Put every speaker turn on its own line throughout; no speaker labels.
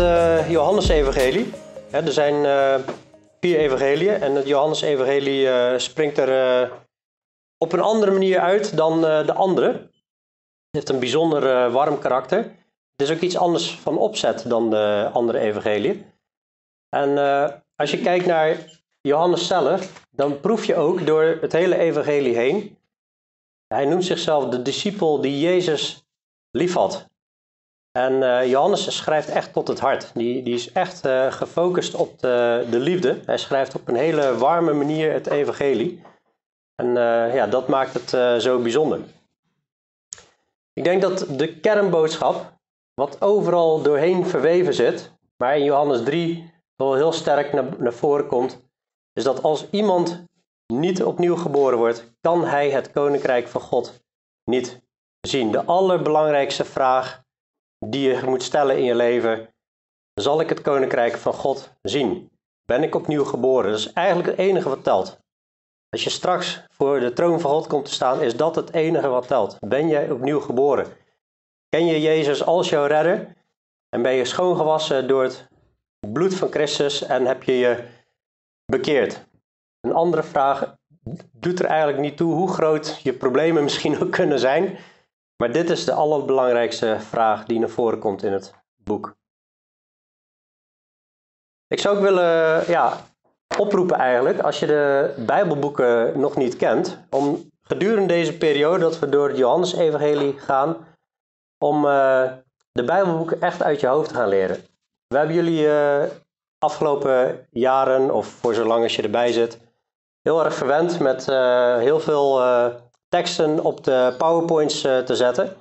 Uh, Johannes-evangelie. er zijn uh, vier evangeliën en het Johannes-evangelie uh, springt er op een andere manier uit dan de andere. Het heeft een bijzonder warm karakter. Het is ook iets anders van opzet dan de andere evangeliën. En als je kijkt naar Johannes zelf, dan proef je ook door het hele evangelie heen. Hij noemt zichzelf de discipel die Jezus liefhad. En uh, Johannes schrijft echt tot het hart. Die, die is echt uh, gefocust op de, de, liefde. Hij schrijft op een hele warme manier het evangelie. En uh, ja, dat maakt het zo bijzonder. Ik denk dat de kernboodschap, wat overal doorheen verweven zit, maar in Johannes 3 wel heel sterk naar, naar voren komt, is dat als iemand niet opnieuw geboren wordt, kan hij het koninkrijk van God niet zien. De allerbelangrijkste vraag die je moet stellen in je leven. Zal ik het koninkrijk van God zien? Ben ik opnieuw geboren? Dat is eigenlijk het enige wat telt. Als je straks voor de troon van God komt te staan, is dat het enige wat telt. Ben jij opnieuw geboren? Ken je Jezus als jouw redder? En ben je schoongewassen door het bloed van Christus en heb je je bekeerd? Een andere vraag doet er eigenlijk niet toe hoe groot je problemen misschien ook kunnen zijn. Maar dit is de allerbelangrijkste vraag die naar voren komt in het boek. Ik zou ook willen ja, oproepen eigenlijk, als je de Bijbelboeken nog niet kent, om gedurende deze periode dat we door het Johannes-evangelie gaan, om uh, de Bijbelboeken echt uit je hoofd te gaan leren. We hebben jullie uh, afgelopen jaren, of voor zolang als je erbij zit, heel erg verwend met uh, heel veel teksten op de PowerPoints eh, te zetten.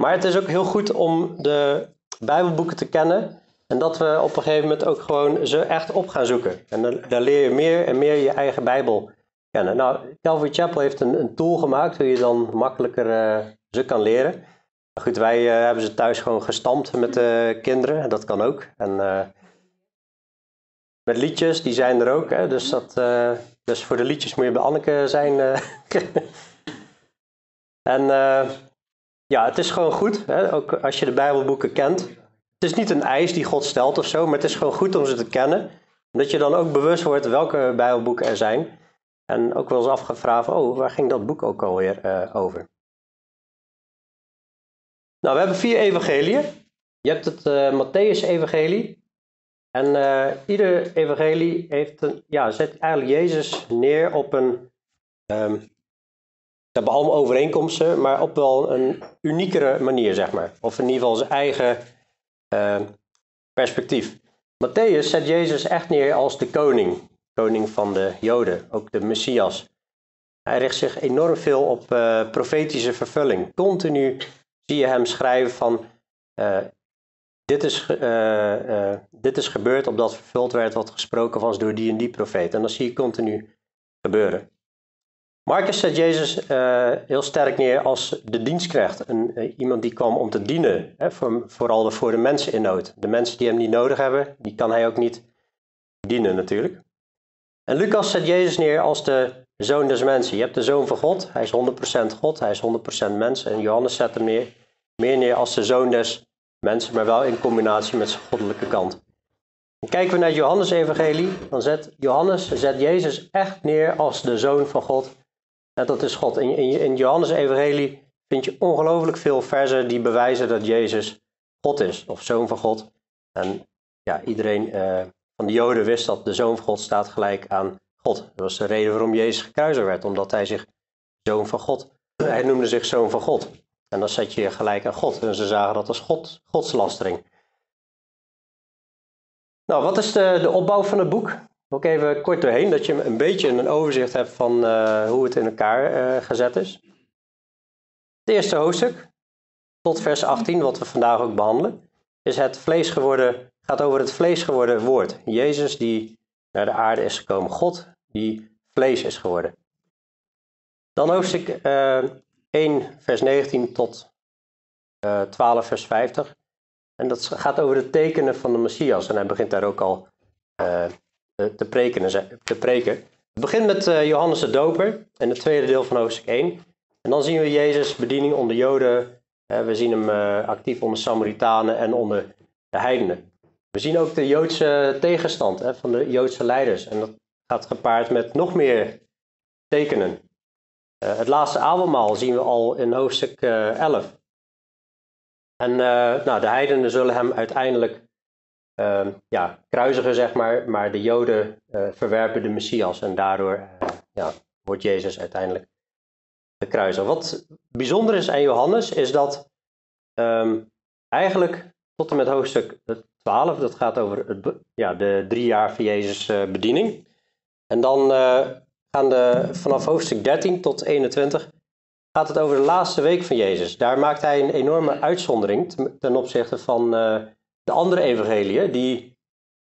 Maar het is ook heel goed om de Bijbelboeken te kennen. En dat we op een gegeven moment ook gewoon ze echt op gaan zoeken. En dan, leer je meer en meer je eigen Bijbel kennen. Nou, Calvary Chapel heeft een, een tool gemaakt hoe je dan makkelijker uh, ze kan leren. Goed, wij uh, hebben ze thuis gewoon gestampt met de kinderen. Dat kan ook. En met liedjes, die zijn er ook. Hè? Dus, dat, dus voor de liedjes moet je bij Anneke zijn. En uh, ja, het is gewoon goed, hè? ook als je de Bijbelboeken kent. Het is niet een eis die God stelt of zo, maar het is gewoon goed om ze te kennen. Dat je dan ook bewust wordt welke Bijbelboeken er zijn. En ook wel eens afgevraagd, oh, waar ging dat boek ook alweer uh, over? Nou, we hebben vier evangeliën. Je hebt het uh, Matthäus-evangelie. En uh, ieder evangelie heeft een, ja, zet eigenlijk Jezus neer op een um, ze hebben allemaal overeenkomsten, maar op wel een uniekere manier, zeg maar. Of in ieder geval zijn eigen uh, perspectief. Matthäus zet Jezus echt neer als de koning. Koning van de Joden, ook de Messias. Hij richt zich enorm veel op uh, profetische vervulling. Continu zie je hem schrijven van... Uh, dit is, dit is gebeurd opdat vervuld werd wat gesproken was door die en die profeet. En dat zie je continu gebeuren. Marcus zet Jezus uh, heel sterk neer als de dienstknecht. Een, uh, iemand die kwam om te dienen, hè, voor, vooral voor de mensen in nood. De mensen die hem niet nodig hebben, die kan hij ook niet dienen natuurlijk. En Lucas zet Jezus neer als de zoon des mensen. Je hebt de zoon van God, hij is 100% God, hij is 100% mens. En Johannes zet hem neer, meer neer als de zoon des mensen, maar wel in combinatie met zijn goddelijke kant. En kijken we naar Johannes-evangelie, dan zet Johannes zet Jezus echt neer als de zoon van God ja, dat is God. In, in, in Johannes Evangelie vind je ongelooflijk veel versen die bewijzen dat Jezus God is, of Zoon van God. En ja, iedereen uh, van de Joden wist dat de Zoon van God staat gelijk aan God. Dat was de reden waarom Jezus gekruisigd werd, omdat hij zich Zoon van God, hij noemde zich Zoon van God. En dan zet je gelijk aan God. En ze zagen dat als God, godslastering. Nou, wat is de, de opbouw van het boek? Ook even kort doorheen, dat je een beetje een overzicht hebt van uh, hoe het in elkaar uh, gezet is. Het eerste hoofdstuk, tot vers 18, wat we vandaag ook behandelen, is het vlees geworden, gaat over het vlees geworden woord. Jezus die naar de aarde is gekomen, God die vlees is geworden. Dan hoofdstuk uh, eh, 1, vers 19 tot 12, vers 50. En dat gaat over de tekenen van de Messias. En hij begint daar ook al eh, te preken. Te preken. Het begint met uh, Johannes de Doper en het tweede deel van hoofdstuk 1. En dan zien we Jezus' bediening onder Joden. we zien hem uh, actief onder Samaritanen en onder de heidenen. We zien ook de Joodse tegenstand van de Joodse leiders. En dat gaat gepaard met nog meer tekenen. Het laatste avondmaal zien we al in hoofdstuk uh, eh, 11. En nou, de heidenen zullen hem uiteindelijk ja, kruisigen, zeg maar, maar de Joden verwerpen de Messias. En daardoor ja, wordt Jezus uiteindelijk gekruisigd. Wat bijzonder is aan Johannes, is dat um, eigenlijk tot en met hoofdstuk 12, dat gaat over het, ja, de drie jaar van Jezus bediening. En dan gaan de, vanaf hoofdstuk 13 tot 21 gaat het over de laatste week van Jezus. Daar maakt hij een enorme uitzondering ten opzichte van de andere evangeliën, die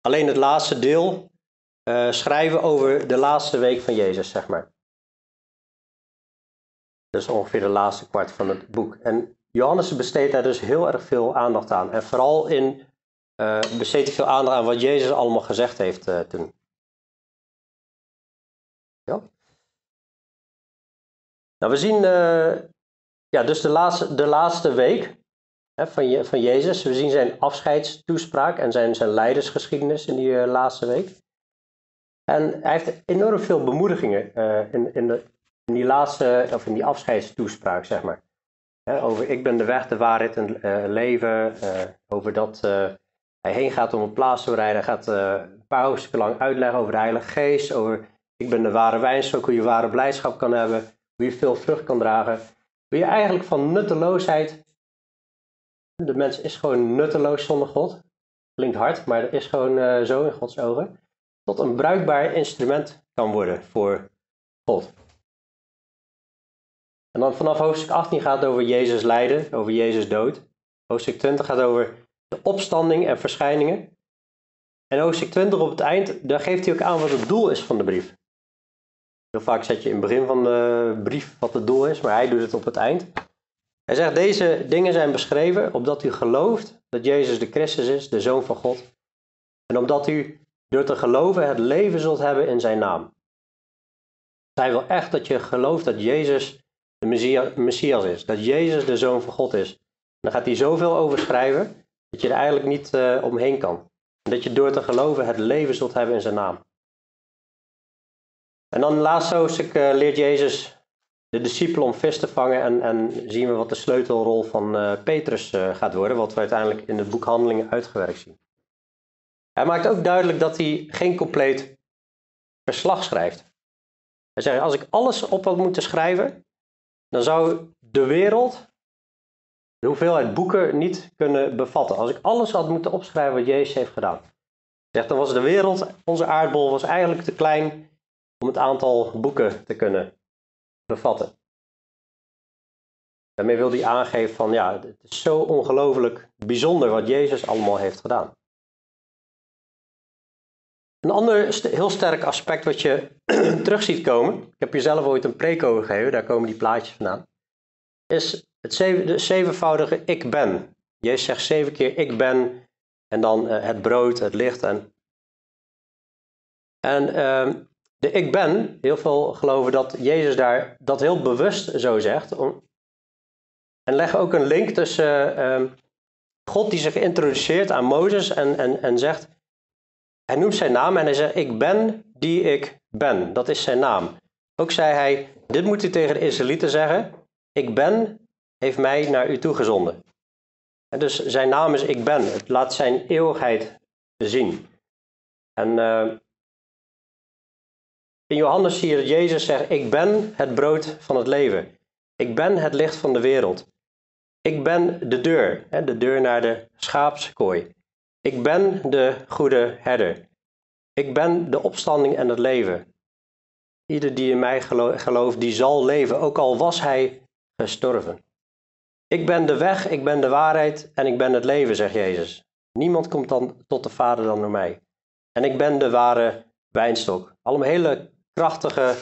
alleen het laatste deel uh, schrijven over de laatste week van Jezus, zeg maar. Dus ongeveer de laatste kwart van het boek. En Johannes besteedt daar dus heel erg veel aandacht aan. En vooral in uh, besteedt hij veel aandacht aan wat Jezus allemaal gezegd heeft toen. Ja. Nou, we zien ja, dus de laatste, de laatste week hè, van, je, van Jezus. We zien zijn afscheidstoespraak en zijn, zijn leidersgeschiedenis in die uh, laatste week. En hij heeft enorm veel bemoedigingen uh, in, in, de, in die laatste, of in die afscheidstoespraak, zeg maar. over ik ben de weg, de waarheid en uh, leven. over dat hij heen gaat om een plaats te bereiden. Hij gaat een paar hoofdstukken lang uitleggen over de Heilige Geest. Over ik ben de ware wijnstok, hoe je ware blijdschap kan hebben, hoe je veel vrucht kan dragen. Hoe je eigenlijk van nutteloosheid, de mens is gewoon nutteloos zonder God. Klinkt hard, maar dat is gewoon uh, zo in Gods ogen. Tot een bruikbaar instrument kan worden voor God. En dan vanaf hoofdstuk 18 gaat het over Jezus lijden, over Jezus dood. Hoofdstuk 20 gaat over de opstanding en verschijningen. En hoofdstuk 20 op het eind, daar geeft hij ook aan wat het doel is van de brief. Heel vaak zet je in het begin van de brief wat het doel is, maar hij doet het op het eind. Hij zegt, deze dingen zijn beschreven opdat u gelooft dat Jezus de Christus is, de Zoon van God. En omdat u door te geloven het leven zult hebben in zijn naam. Hij wil echt dat je gelooft dat Jezus de Messias is, dat Jezus de Zoon van God is. En daar gaat hij zoveel over schrijven dat je er eigenlijk niet uh, omheen kan. En dat je door te geloven het leven zult hebben in zijn naam. En dan laatste hoofdstuk uh, leert Jezus de discipelen om vis te vangen en, en zien we wat de sleutelrol van uh, Petrus uh, gaat worden, wat we uiteindelijk in het boek Handelingen uitgewerkt zien. Hij maakt ook duidelijk dat hij geen compleet verslag schrijft. Hij zegt, als ik alles op had moeten schrijven, dan zou de wereld de hoeveelheid boeken niet kunnen bevatten. Als ik alles had moeten opschrijven wat Jezus heeft gedaan. Zegt, dan was de wereld, onze aardbol, was eigenlijk te klein om het aantal boeken te kunnen bevatten. Daarmee wil hij aangeven van ja, het is zo ongelooflijk bijzonder wat Jezus allemaal heeft gedaan. Een ander heel sterk aspect wat je terug ziet komen, ik heb je zelf ooit een preek over gegeven, daar komen die plaatjes vandaan, is het zeven, zevenvoudige ik ben. Jezus zegt zeven keer ik ben en dan uh, het brood, het licht en... En uh, de ik ben, heel veel geloven dat Jezus daar dat heel bewust zo zegt. Om, en leggen ook een link tussen uh, God die zich introduceert aan Mozes en, en, en zegt, hij noemt zijn naam en hij zegt, ik ben die ik ben. Dat is zijn naam. Ook zei hij, dit moet u tegen de Israëlieten zeggen, ik ben heeft mij naar u toegezonden. En dus zijn naam is ik ben. Het laat zijn eeuwigheid zien. En uh, in Johannes zie je dat Jezus zegt: Ik ben het brood van het leven. Ik ben het licht van de wereld. Ik ben de deur, de deur naar de schaapskooi. Ik ben de goede herder. Ik ben de opstanding en het leven. Ieder die in mij gelooft, die zal leven, ook al was hij gestorven. Ik ben de weg, ik ben de waarheid en ik ben het leven, zegt Jezus. Niemand komt dan tot de Vader dan door mij. En ik ben de ware wijnstok. Allemaal hele krachtige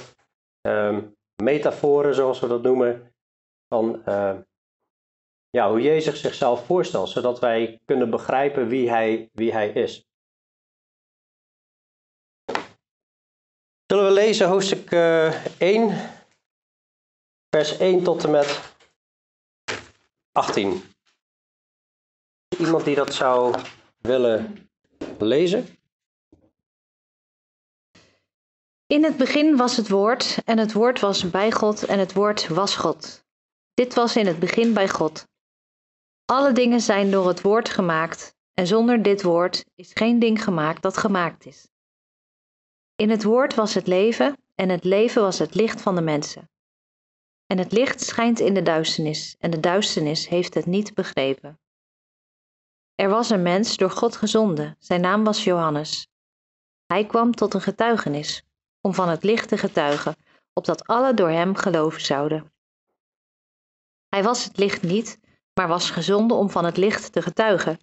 um, metaforen, zoals we dat noemen, van uh, ja, hoe Jezus zichzelf voorstelt, zodat wij kunnen begrijpen wie hij, wie hij is. Zullen we lezen hoofdstuk uh, eh, 1, vers 1 tot en met 18. Iemand die dat zou willen lezen.
In het begin was het woord, en het woord was bij God, en het woord was God. Dit was in het begin bij God. Alle dingen zijn door het woord gemaakt, en zonder dit woord is geen ding gemaakt dat gemaakt is. In het woord was het leven, en het leven was het licht van de mensen. En het licht schijnt in de duisternis, en de duisternis heeft het niet begrepen. Er was een mens door God gezonden, zijn naam was Johannes. Hij kwam tot een getuigenis, om van het licht te getuigen, opdat alle door hem geloven zouden. Hij was het licht niet, maar was gezonden om van het licht te getuigen.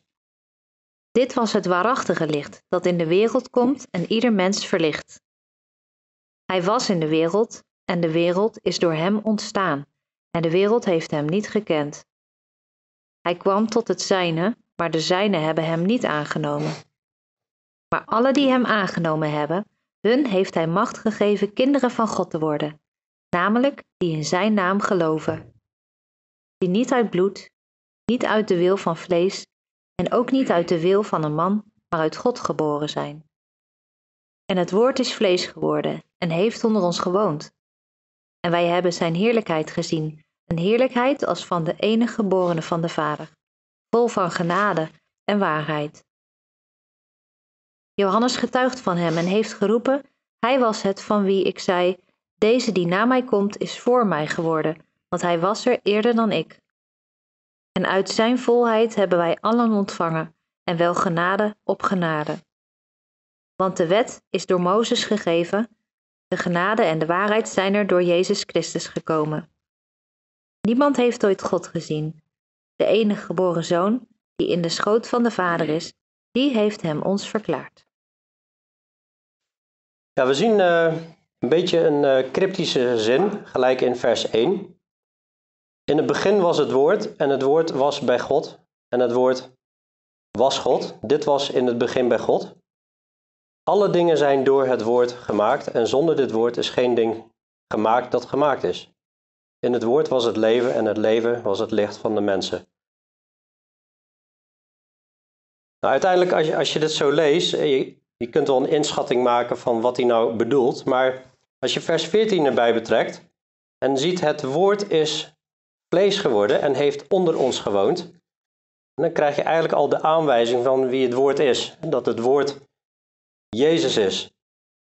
Dit was het waarachtige licht dat in de wereld komt en ieder mens verlicht. Hij was in de wereld en de wereld is door hem ontstaan en de wereld heeft hem niet gekend. Hij kwam tot het zijne, maar de zijne hebben hem niet aangenomen. Maar alle die hem aangenomen hebben, hun heeft hij macht gegeven kinderen van God te worden, namelijk die in zijn naam geloven. Die niet uit bloed, niet uit de wil van vlees en ook niet uit de wil van een man, maar uit God geboren zijn. En het woord is vlees geworden en heeft onder ons gewoond. En wij hebben zijn heerlijkheid gezien, een heerlijkheid als van de enige geborene van de Vader, vol van genade en waarheid. Johannes getuigt van hem en heeft geroepen: Hij was het van wie ik zei: Deze die na mij komt, is voor mij geworden, want hij was er eerder dan ik. En uit zijn volheid hebben wij allen ontvangen, en wel genade op genade. Want de wet is door Mozes gegeven, de genade en de waarheid zijn er door Jezus Christus gekomen. Niemand heeft ooit God gezien. De enige geboren zoon, die in de schoot van de Vader is, die heeft hem ons verklaard.
Ja, we zien uh, een beetje een uh, cryptische zin, gelijk in vers 1. In het begin was het woord en het woord was bij God en het woord was God. Dit was in het begin bij God. Alle dingen zijn door het woord gemaakt en zonder dit woord is geen ding gemaakt dat gemaakt is. In het woord was het leven en het leven was het licht van de mensen. Nou, uiteindelijk, als je, als je dit zo leest, eh, je kunt wel een inschatting maken van wat hij nou bedoelt, maar als je vers 14 erbij betrekt en ziet het woord is vlees geworden en heeft onder ons gewoond, dan krijg je eigenlijk al de aanwijzing van wie het woord is. Dat het woord Jezus is.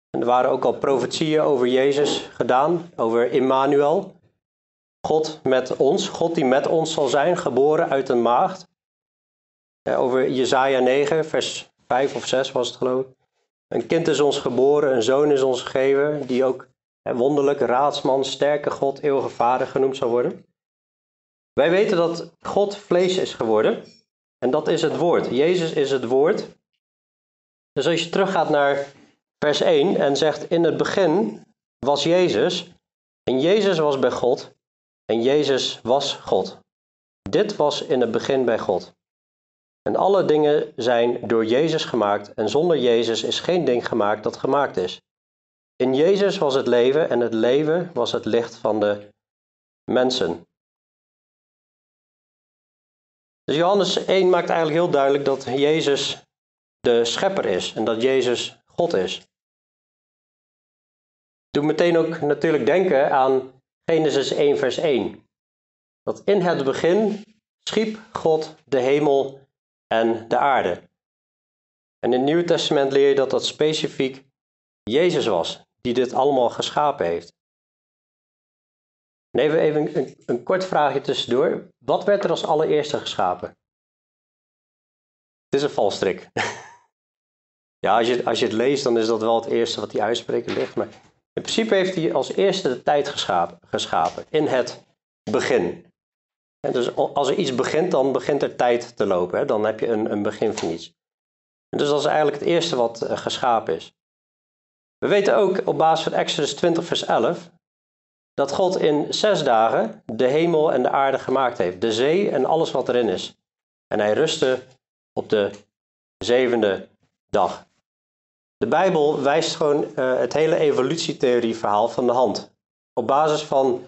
En er waren ook al profetieën over Jezus gedaan, over Immanuel. God met ons, God die met ons zal zijn, geboren uit een maagd. Over Jesaja 9, vers 5 of 6 was het geloof ik. Een kind is ons geboren, een zoon is ons gegeven, die ook wonderlijk, raadsman, sterke God, eeuwige vader genoemd zal worden. Wij weten dat God vlees is geworden en dat is het woord. Jezus is het woord. Dus als je teruggaat naar vers 1 en zegt in het begin was Jezus en Jezus was bij God en Jezus was God. Dit was in het begin bij God. En alle dingen zijn door Jezus gemaakt en zonder Jezus is geen ding gemaakt dat gemaakt is. In Jezus was het leven en het leven was het licht van de mensen. Dus Johannes 1 maakt eigenlijk heel duidelijk dat Jezus de schepper is en dat Jezus God is. Doe meteen ook natuurlijk denken aan Genesis 1 vers 1. Dat in het begin schiep God de hemel en de aarde. En in het Nieuwe Testament leer je dat dat specifiek Jezus was, die dit allemaal geschapen heeft. En even, een, een kort vraagje tussendoor. Wat werd er als allereerste geschapen? Het is een valstrik. ja, als je, als je het leest, dan is dat wel het eerste wat hij uitspreken ligt. Maar in principe heeft hij als eerste de tijd geschapen, geschapen in het begin. Dus als er iets begint, dan begint er tijd te lopen. Hè? Dan heb je een, een begin van iets. Dus dat is eigenlijk het eerste wat uh, geschapen is. We weten ook op basis van Exodus 20, vers 11, dat God in zes dagen de hemel en de aarde gemaakt heeft, de zee en alles wat erin is. En hij rustte op de zevende dag. De Bijbel wijst gewoon uh, het hele evolutietheorieverhaal van de hand. Op basis van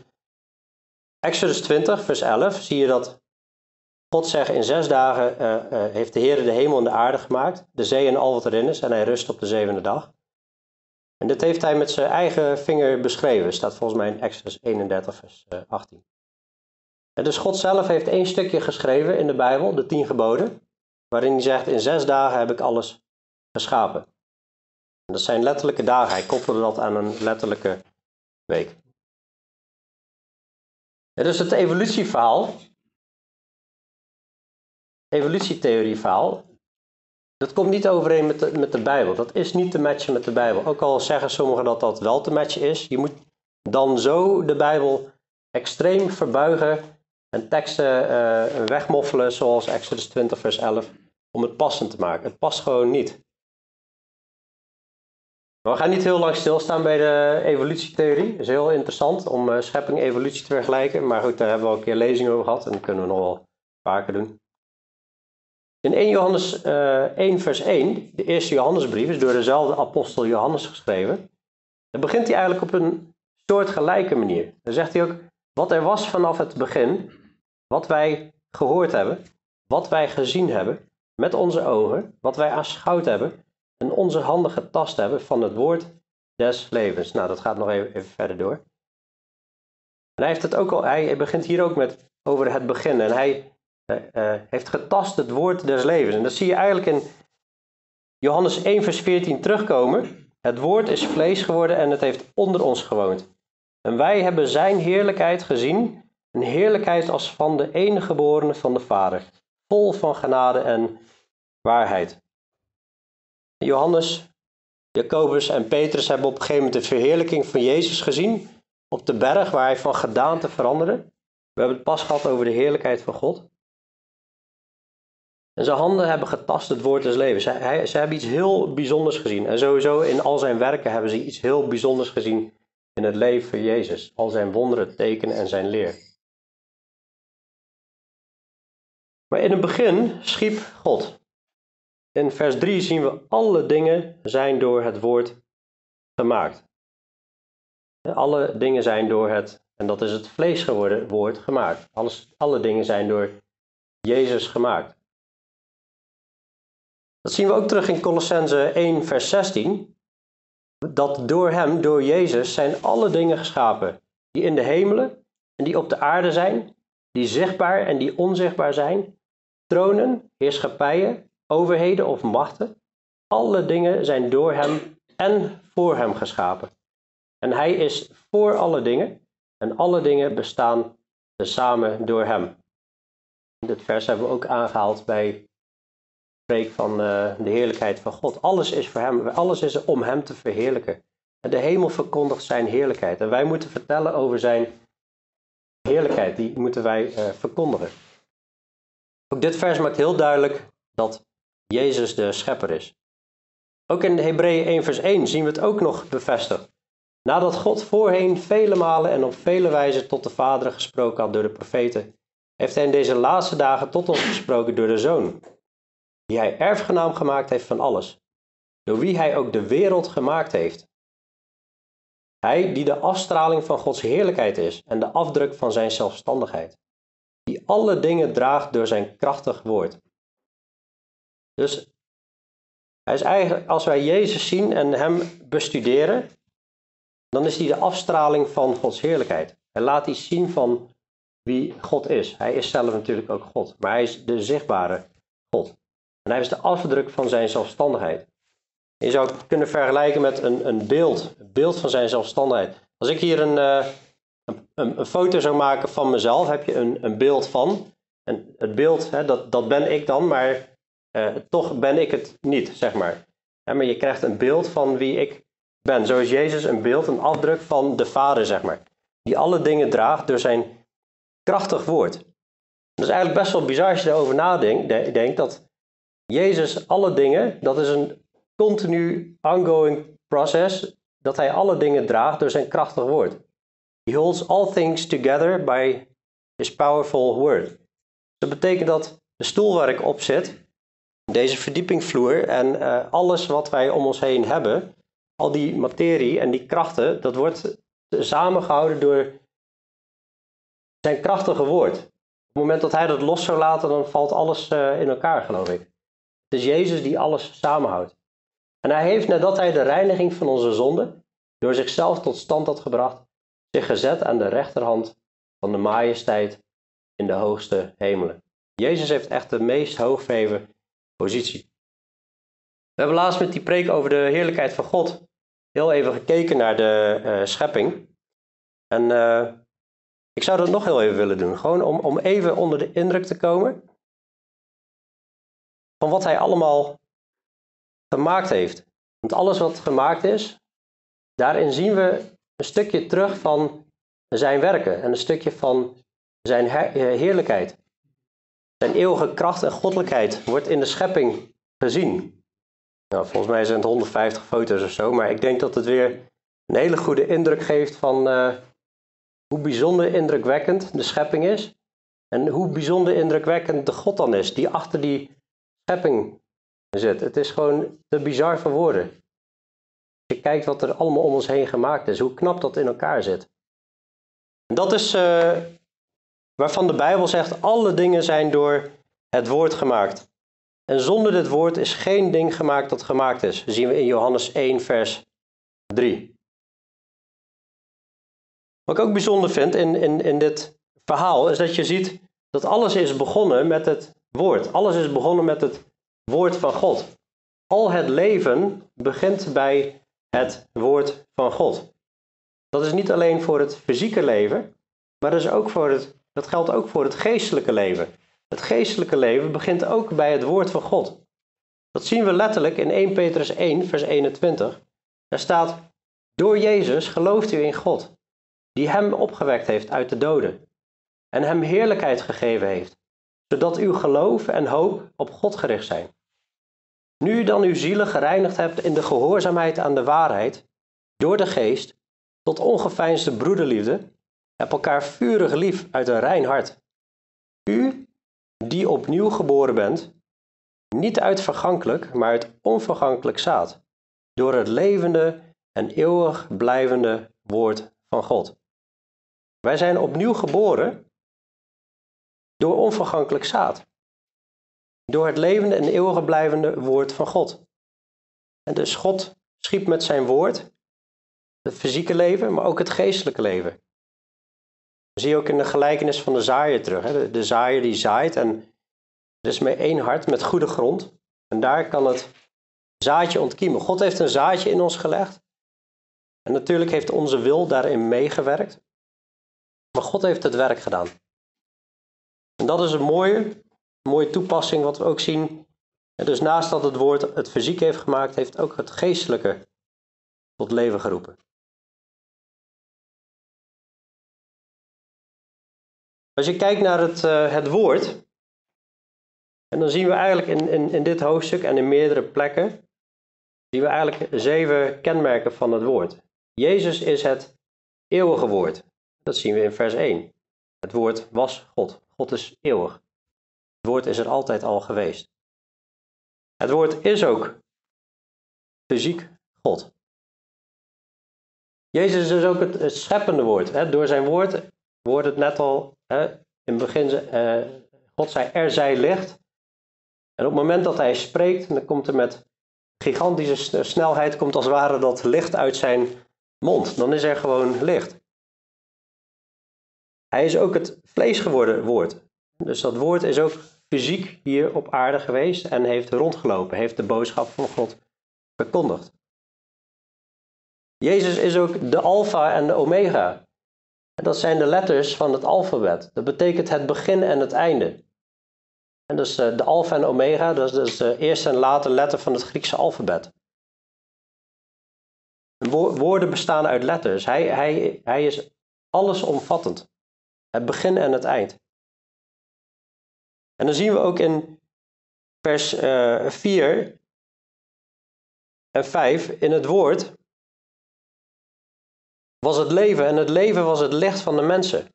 Exodus 20, vers 11 zie je dat God zegt in zes dagen uh, uh, heeft de Heer de hemel en de aarde gemaakt, de zee en al wat erin is, en hij rust op de zevende dag. En dit heeft hij met zijn eigen vinger beschreven, staat volgens mij in Exodus 31, vers 18. En dus God zelf heeft één stukje geschreven in de Bijbel, de tien geboden, waarin hij zegt, in zes dagen heb ik alles geschapen. En dat zijn letterlijke dagen, hij koppelde dat aan een letterlijke week. Dus het evolutieverhaal, evolutietheorieverhaal, dat komt niet overeen met de, met de Bijbel. Dat is niet te matchen met de Bijbel. Ook al zeggen sommigen dat dat wel te matchen is. Je moet dan zo de Bijbel extreem verbuigen en teksten uh, wegmoffelen, zoals Exodus 20, vers 11, om het passend te maken. Het past gewoon niet. We gaan niet heel lang stilstaan bij de evolutietheorie. Het is heel interessant om uh, schepping en evolutie te vergelijken. Maar goed, daar hebben we al een keer lezing over gehad en dat kunnen we nog wel vaker doen. In 1 Johannes uh, eh, 1 vers 1, de eerste Johannesbrief, is door dezelfde apostel Johannes geschreven. Dan begint hij eigenlijk op een soortgelijke manier. Dan zegt hij ook, wat er was vanaf het begin, wat wij gehoord hebben, wat wij gezien hebben met onze ogen, wat wij aanschouwd hebben en onze handen getast hebben van het woord des levens. Nou, dat gaat nog even, even verder door. Hij, heeft het ook al, hij begint hier ook met over het begin. En hij uh, heeft getast het woord des levens. En dat zie je eigenlijk in Johannes 1, vers 14 terugkomen. Het woord is vlees geworden en het heeft onder ons gewoond. En wij hebben zijn heerlijkheid gezien, een heerlijkheid als van de enige geborene van de Vader, vol van genade en waarheid. Johannes, Jacobus en Petrus hebben op een gegeven moment de verheerlijking van Jezus gezien op de berg waar hij van gedaante veranderde. We hebben het pas gehad over de heerlijkheid van God. En zijn handen hebben getast het woord des levens. Ze, hebben iets heel bijzonders gezien. En sowieso in al zijn werken hebben ze iets heel bijzonders gezien in het leven van Jezus. Al zijn wonderen, tekenen en zijn leer. Maar in het begin schiep God. In vers 3 zien we alle dingen zijn door het woord gemaakt. Alle dingen zijn door het, en dat is het vlees geworden woord, gemaakt. Alles, alle dingen zijn door Jezus gemaakt. Dat zien we ook terug in Colossense 1, vers 16. Dat door Hem, door Jezus, zijn alle dingen geschapen. Die in de hemelen en die op de aarde zijn. Die zichtbaar en die onzichtbaar zijn. Tronen, heerschappijen, overheden of machten. Alle dingen zijn door Hem en voor Hem geschapen. En Hij is voor alle dingen. En alle dingen bestaan samen door Hem. Dit vers hebben we ook aangehaald bij spreek van uh, de heerlijkheid van God. Alles is voor hem, alles is om hem te verheerlijken. En de hemel verkondigt zijn heerlijkheid. En wij moeten vertellen over zijn heerlijkheid. Die moeten wij uh, verkondigen. Ook dit vers maakt heel duidelijk dat Jezus de schepper is. Ook in Hebreeën 1 vers 1 zien we het ook nog bevestigd. Nadat God voorheen vele malen en op vele wijzen tot de Vader gesproken had door de profeten, heeft hij in deze laatste dagen tot ons gesproken door de Zoon, die hij erfgenaam gemaakt heeft van alles, door wie hij ook de wereld gemaakt heeft. Hij die de afstraling van Gods heerlijkheid is en de afdruk van zijn zelfstandigheid, die alle dingen draagt door zijn krachtig woord. Dus hij is eigenlijk, als wij Jezus zien en hem bestuderen, dan is hij de afstraling van Gods heerlijkheid. Hij laat iets zien van wie God is. Hij is zelf natuurlijk ook God, maar hij is de zichtbare God. En hij is de afdruk van zijn zelfstandigheid. Je zou het kunnen vergelijken met een, een beeld, een beeld van zijn zelfstandigheid. Als ik hier een, uh, een, een, foto zou maken van mezelf, heb je een, een beeld van. En het beeld, hè, dat, dat ben ik dan, maar uh, toch ben ik het niet, zeg maar. Maar je krijgt een beeld van wie ik ben. Zo is Jezus een beeld, een afdruk van de Vader, zeg maar. Die alle dingen draagt door zijn krachtig woord. Dat is eigenlijk best wel bizar als je erover nadenkt, denkt, dat Jezus alle dingen, dat is een continu ongoing process, dat hij alle dingen draagt door zijn krachtig woord. He holds all things together by his powerful word. Dat betekent dat de stoel waar ik op zit, deze verdiepingvloer en uh, alles wat wij om ons heen hebben, al die materie en die krachten, dat wordt samengehouden door zijn krachtige woord. het moment dat hij dat los zou laten, dan valt alles uh, in elkaar, geloof ik. Het is Jezus die alles samenhoudt. En hij heeft, nadat hij de reiniging van onze zonde door zichzelf tot stand had gebracht, zich gezet aan de rechterhand van de majesteit in de hoogste hemelen. Jezus heeft echt de meest hoogverheven positie. We hebben laatst met die preek over de heerlijkheid van God heel even gekeken naar de uh, schepping. En uh, ik zou dat nog heel even willen doen. Gewoon om, om even onder de indruk te komen van wat hij allemaal gemaakt heeft. Want alles wat gemaakt is, daarin zien we een stukje terug van zijn werken en een stukje van zijn heerlijkheid. Zijn eeuwige kracht en goddelijkheid wordt in de schepping gezien. Nou, volgens mij zijn het 150 foto's of zo, maar ik denk dat het weer een hele goede indruk geeft van uh, hoe bijzonder indrukwekkend de schepping is. En hoe bijzonder indrukwekkend de God dan is, die achter die schepping zit. Het is gewoon te bizar voor woorden. Als je kijkt wat er allemaal om ons heen gemaakt is, hoe knap dat in elkaar zit. En dat is uh, waarvan de Bijbel zegt, alle dingen zijn door het woord gemaakt. En zonder dit woord is geen ding gemaakt dat gemaakt is. Dat zien we in Johannes 1, vers 3. Wat ik ook bijzonder vind in, in, in dit verhaal, is dat je ziet dat alles is begonnen met het woord. Alles is begonnen met het woord van God. Al het leven begint bij het woord van God. Dat is niet alleen voor het fysieke leven, maar dat, is ook voor het, dat geldt ook voor het geestelijke leven. Het geestelijke leven begint ook bij het woord van God. Dat zien we letterlijk in 1 Petrus 1, vers 21. Daar staat: Door Jezus gelooft u in God, die hem opgewekt heeft uit de doden en hem heerlijkheid gegeven heeft, zodat uw geloof en hoop op God gericht zijn. Nu u dan uw zielen gereinigd hebt in de gehoorzaamheid aan de waarheid, door de geest, tot ongeveinsde broederliefde, heb elkaar vurig lief uit een rein hart. U, die opnieuw geboren bent, niet uit vergankelijk, maar uit onvergankelijk zaad, door het levende en eeuwig blijvende woord van God. Wij zijn opnieuw geboren door onvergankelijk zaad, door het levende en eeuwig blijvende woord van God. En dus God schiep met zijn woord het fysieke leven, maar ook het geestelijke leven. Zie je ook in de gelijkenis van de zaaier terug. Hè? De, zaaier die zaait en er is maar één hart met goede grond. En daar kan het zaadje ontkiemen. God heeft een zaadje in ons gelegd. En natuurlijk heeft onze wil daarin meegewerkt. Maar God heeft het werk gedaan. En dat is een mooie, mooie toepassing wat we ook zien. En dus naast dat het woord het fysiek heeft gemaakt, heeft ook het geestelijke tot leven geroepen. Als je kijkt naar het, uh, het woord, en dan zien we eigenlijk in, in, in dit hoofdstuk en in meerdere plekken, zien we eigenlijk zeven kenmerken van het woord. Jezus is het eeuwige woord. Dat zien we in vers 1. Het woord was God. God is eeuwig. Het woord is er altijd al geweest. Het woord is ook fysiek God. Jezus is ook het, scheppende woord. Door zijn woord wordt het net al hè, in het uh, God zei er zij licht. En op het moment dat hij spreekt, dan komt er met gigantische snelheid, komt als het ware dat licht uit zijn mond. Dan is er gewoon licht. Hij is ook het vlees geworden woord. Dus dat woord is ook fysiek hier op aarde geweest en heeft rondgelopen, heeft de boodschap van God verkondigd. Jezus is ook de Alpha en de Omega. Dat zijn de letters van het alfabet. Dat betekent het begin en het einde. En dus de Alpha en Omega, dat is dus de eerste en late letter van het Griekse alfabet. Woorden bestaan uit letters. Hij, hij, hij is allesomvattend. Het begin en het eind. En dan zien we ook in vers uh, eh, 4 en 5 in het woord was het leven en het leven was het licht van de mensen.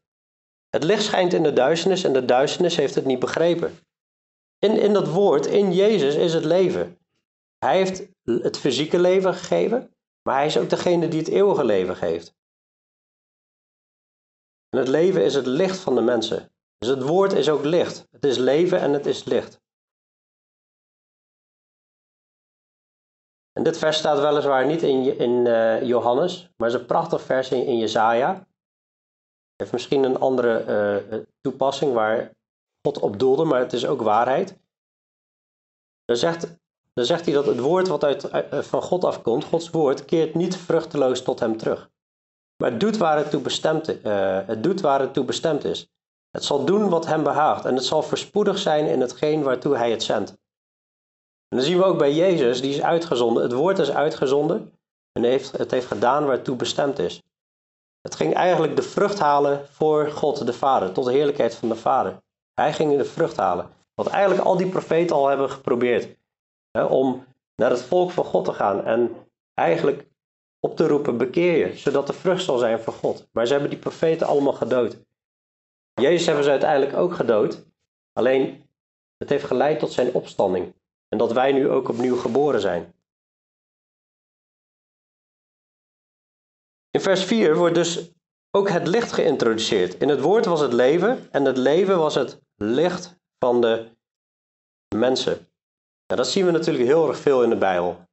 Het licht schijnt in de duisternis en de duisternis heeft het niet begrepen. In, in dat woord, in Jezus, is het leven. Hij heeft het fysieke leven gegeven, maar hij is ook degene die het eeuwige leven geeft. En het leven is het licht van de mensen. Dus het woord is ook licht. Het is leven en het is licht. En dit vers staat weliswaar niet in, in uh, Johannes, maar is een prachtig vers in, in Jezaja. heeft misschien een andere uh, toepassing waar God op doelde, maar het is ook waarheid. Dan zegt, zegt hij dat het woord wat uit, van God afkomt, Gods woord, keert niet vruchteloos tot hem terug. Maar het doet waar het toe bestemd, het doet waar het toe bestemd is. Het zal doen wat hem behaagt en het zal voorspoedig zijn in hetgeen waartoe hij het zendt. En dan zien we ook bij Jezus, die is uitgezonden. Het woord is uitgezonden en heeft, het heeft gedaan waar het toe bestemd is. Het ging eigenlijk de vrucht halen voor God de Vader, tot de heerlijkheid van de Vader. Hij ging de vrucht halen. Wat eigenlijk al die profeten al hebben geprobeerd. Hè, om naar het volk van God te gaan en eigenlijk op te roepen, bekeer je, zodat er vrucht zal zijn voor God. Maar ze hebben die profeten allemaal gedood. Jezus hebben ze uiteindelijk ook gedood. Alleen, het heeft geleid tot zijn opstanding. En dat wij nu ook opnieuw geboren zijn. In vers 4 wordt dus ook het licht geïntroduceerd. In het woord was het leven en het leven was het licht van de mensen. Dat zien we natuurlijk heel erg veel in de Bijbel.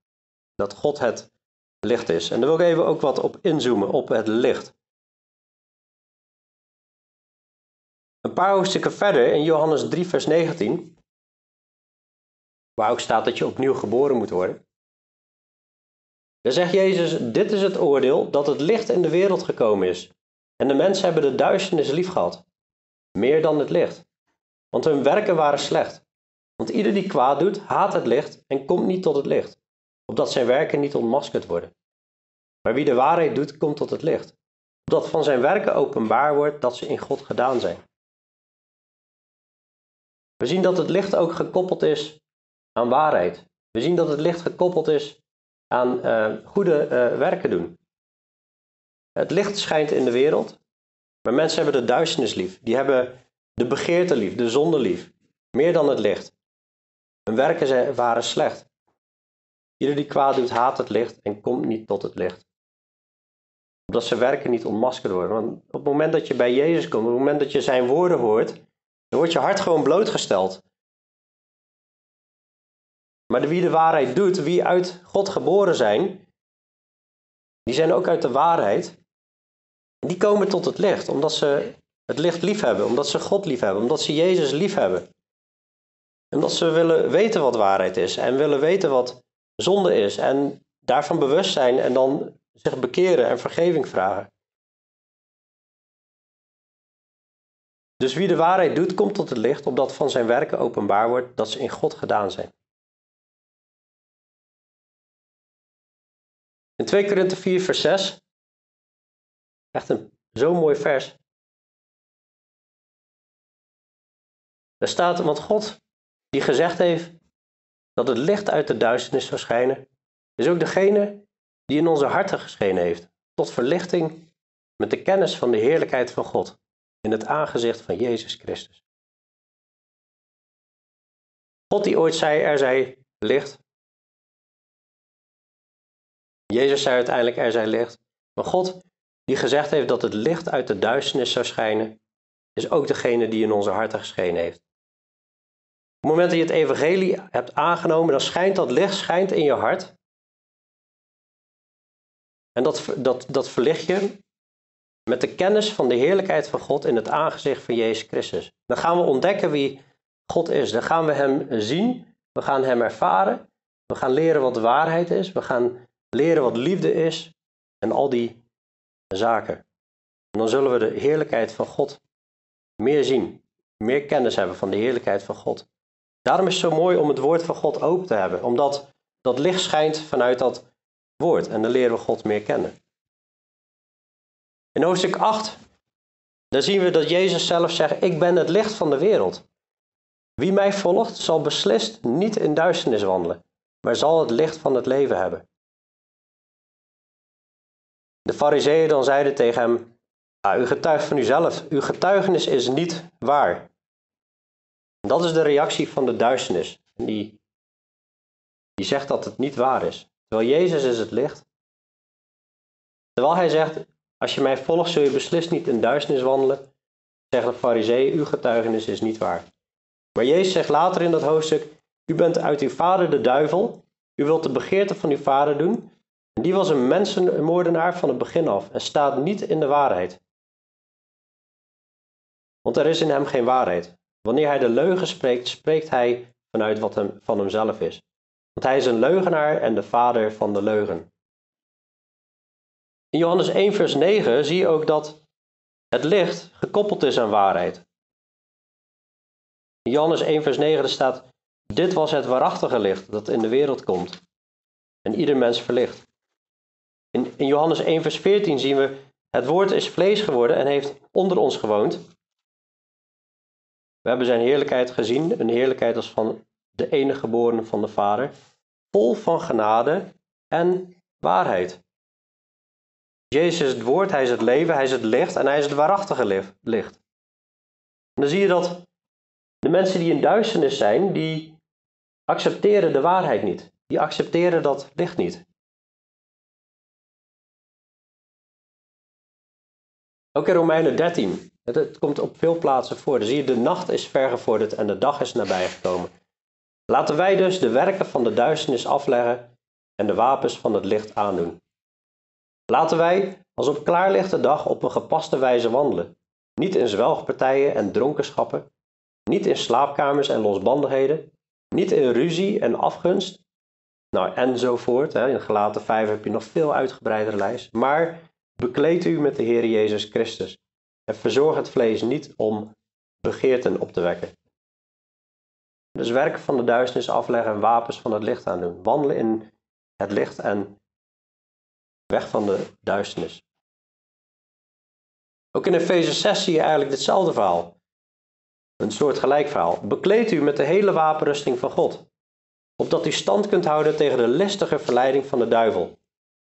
Dat God het licht is. En daar wil ik even ook wat op inzoomen, op het licht. Een paar hoofdstukken verder, in Johannes 3, vers 19, waar ook staat dat je opnieuw geboren moet worden. Daar zegt Jezus, dit is het oordeel dat het licht in de wereld gekomen is. En de mensen hebben de duisternis lief gehad, meer dan het licht. Want hun werken waren slecht. Want ieder die kwaad doet, haat het licht en komt niet tot het licht, opdat zijn werken niet ontmaskerd worden. Maar wie de waarheid doet, komt tot het licht, opdat van zijn werken openbaar wordt dat ze in God gedaan zijn. We zien dat het licht ook gekoppeld is aan waarheid. We zien dat het licht gekoppeld is aan uh, goede uh, werken doen. Het licht schijnt in de wereld, maar mensen hebben de duisternis lief. Die hebben de begeerte lief, de zonde lief, meer dan het licht. Hun werken waren slecht. Ieder die kwaad doet, haat het licht en komt niet tot het licht. Opdat zijn werken niet ontmaskerd worden. Want op het moment dat je bij Jezus komt, op het moment dat je zijn woorden hoort, dan wordt je hart gewoon blootgesteld. Maar wie de waarheid doet, wie uit God geboren zijn, die zijn ook uit de waarheid. Die komen tot het licht, omdat ze het licht lief hebben, omdat ze God lief hebben, omdat ze Jezus lief hebben. Omdat ze willen weten wat waarheid is en willen weten wat zonde is en daarvan bewust zijn en dan zich bekeren en vergeving vragen. Dus wie de waarheid doet, komt tot het licht, opdat van zijn werken openbaar wordt dat ze in God gedaan zijn. In 2 Korinthe 4, vers 6, echt een zo'n mooi vers. Daar staat, want God, die gezegd heeft dat het licht uit de duisternis zou schijnen, is ook degene die in onze harten geschenen heeft, tot verlichting met de kennis van de heerlijkheid van God in het aangezicht van Jezus Christus. God die ooit zei, er zij licht. Jezus zei uiteindelijk, er zij licht. Maar God die gezegd heeft dat het licht uit de duisternis zou schijnen, is ook degene die in onze harten geschenen heeft. Op het moment dat je het evangelie hebt aangenomen, dan schijnt dat licht schijnt in je hart. En dat, dat, dat verlicht je met de kennis van de heerlijkheid van God in het aangezicht van Jezus Christus. Dan gaan we ontdekken wie God is. Dan gaan we Hem zien. We gaan Hem ervaren. We gaan leren wat waarheid is. We gaan leren wat liefde is. En al die zaken. En dan zullen we de heerlijkheid van God meer zien. Meer kennis hebben van de heerlijkheid van God. Daarom is het zo mooi om het woord van God open te hebben. Omdat dat licht schijnt vanuit dat woord. En dan leren we God meer kennen. In hoofdstuk 8, daar zien we dat Jezus zelf zegt, ik ben het licht van de wereld. Wie mij volgt, zal beslist niet in duisternis wandelen, maar zal het licht van het leven hebben. De fariseeën dan zeiden tegen hem, u getuigt van uzelf, uw getuigenis is niet waar. dat is de reactie van de duisternis, die, die zegt dat het niet waar is. Terwijl Jezus is het licht. Terwijl hij zegt, als je mij volgt, zul je beslist niet in duisternis wandelen, Zegt de farisee, uw getuigenis is niet waar. Maar Jezus zegt later in dat hoofdstuk, u bent uit uw vader de duivel, u wilt de begeerte van uw vader doen. Die was een mensenmoordenaar van het begin af en staat niet in de waarheid. Want er is in hem geen waarheid. Wanneer hij de leugen spreekt, spreekt hij vanuit wat hem, van hemzelf is. Want hij is een leugenaar en de vader van de leugen. In Johannes 1, vers 9 zie je ook dat het licht gekoppeld is aan waarheid. In Johannes 1, vers 9 staat: Dit was het waarachtige licht dat in de wereld komt en ieder mens verlicht. In, in Johannes 1, vers 14 zien we: Het woord is vlees geworden en heeft onder ons gewoond. We hebben zijn heerlijkheid gezien, een heerlijkheid als van de enige geborene van de Vader, vol van genade en waarheid. Jezus is het woord, hij is het leven, hij is het licht en hij is het waarachtige licht. En dan zie je dat de mensen die in duisternis zijn, die accepteren de waarheid niet. Die accepteren dat licht niet. Ook in Romeinen 13. Het, komt op veel plaatsen voor. Dan zie je de nacht is vergevorderd en de dag is nabijgekomen. Laten wij dus de werken van de duisternis afleggen en de wapens van het licht aandoen. Laten wij als op klaarlichte dag op een gepaste wijze wandelen. Niet in zwelgpartijen en dronkenschappen, niet in slaapkamers en losbandigheden, niet in ruzie en afgunst, nou enzovoort. Hè. In gelaten 5 heb je nog veel uitgebreidere lijst. Maar bekleed u met de Heer Jezus Christus en verzorg het vlees niet om begeerten op te wekken. Dus werken van de duisternis afleggen en wapens van het licht aandoen. Wandelen in het licht en weg van de duisternis. Ook in Efeze 6 zie je eigenlijk ditzelfde verhaal. Een soort gelijk verhaal. Bekleed u met de hele wapenrusting van God, opdat u stand kunt houden tegen de listige verleiding van de duivel.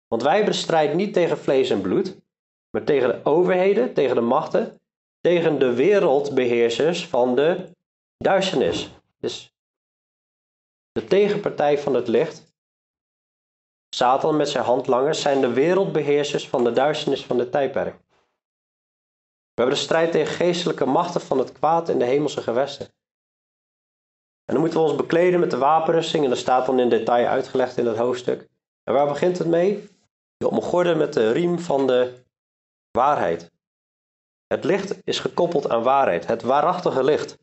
Want wij bestrijden niet tegen vlees en bloed, maar tegen de overheden, tegen de machten, tegen de wereldbeheersers van de duisternis. Dus de tegenpartij van het licht, Satan met zijn handlangers, zijn de wereldbeheersers van de duisternis van de tijdperk. We hebben de strijd tegen geestelijke machten van het kwaad in de hemelse gewesten. En dan moeten we ons bekleden met de wapenrusting, en dat staat dan in detail uitgelegd in het hoofdstuk. En waar begint het mee? Omgorden met de riem van de waarheid. Het licht is gekoppeld aan waarheid, het waarachtige licht.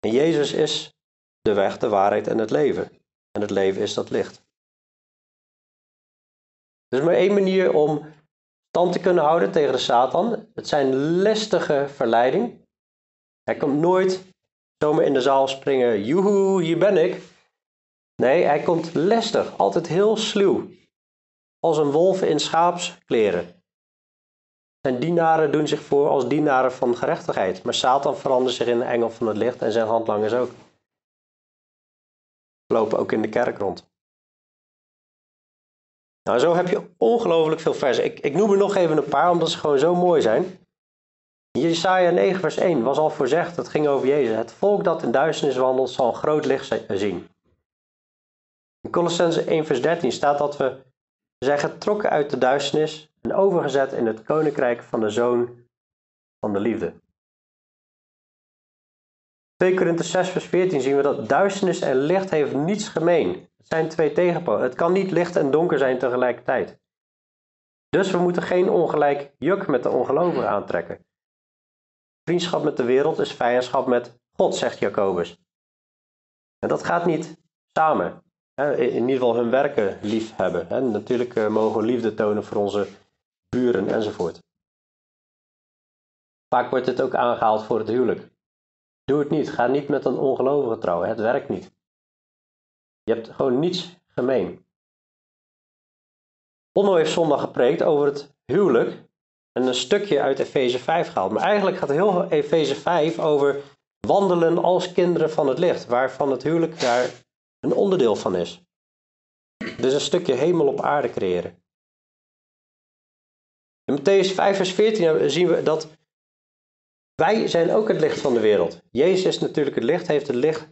En Jezus is de weg, de waarheid en het leven. En het leven is dat licht. Er is maar één manier om stand te kunnen houden tegen de Satan. Het zijn listige verleiding. Hij komt nooit zomaar in de zaal springen, joehoe, hier ben ik. Nee, hij komt listig, altijd heel sluw. Als een wolf in schaapskleren. Zijn dienaren doen zich voor als dienaren van gerechtigheid, maar Satan verandert zich in de engel van het licht en zijn handlangers ook. Lopen ook in de kerk rond. Nou, zo heb je ongelooflijk veel versen. Ik, ik noem er nog even een paar, omdat ze gewoon zo mooi zijn. Jesaja 9 vers 1 was al voorzegd, het ging over Jezus. Het volk dat in duisternis wandelt zal een groot licht zien. In Colossense 1 vers 13 staat dat we zijn getrokken uit de duisternis en overgezet in het koninkrijk van de Zoon van de liefde. 2 Korinthe 6 vers 14 zien we dat duisternis en licht heeft niets gemeen. Het zijn twee tegenpolen. Het kan niet licht en donker zijn tegelijkertijd. Dus we moeten geen ongelijk juk met de ongelovigen aantrekken. Vriendschap met de wereld is vijandschap met God, zegt Jacobus. En dat gaat niet samen. In ieder geval hun werken lief hebben. Natuurlijk eh, mogen we liefde tonen voor onze buren enzovoort. Vaak wordt dit ook aangehaald voor het huwelijk. Doe het niet. Ga niet met een ongelovige trouwen. Het werkt niet. Je hebt gewoon niets gemeen. Onno heeft zondag gepreekt over het huwelijk en een stukje uit Efeze 5 gehaald. Maar eigenlijk gaat heel Efeze 5 over wandelen als kinderen van het licht, waarvan het huwelijk daar een onderdeel van is. Dus een stukje hemel op aarde creëren. In Matthäus 5 vers 14 zien we dat wij zijn ook het licht van de wereld. Jezus is natuurlijk het licht, heeft het licht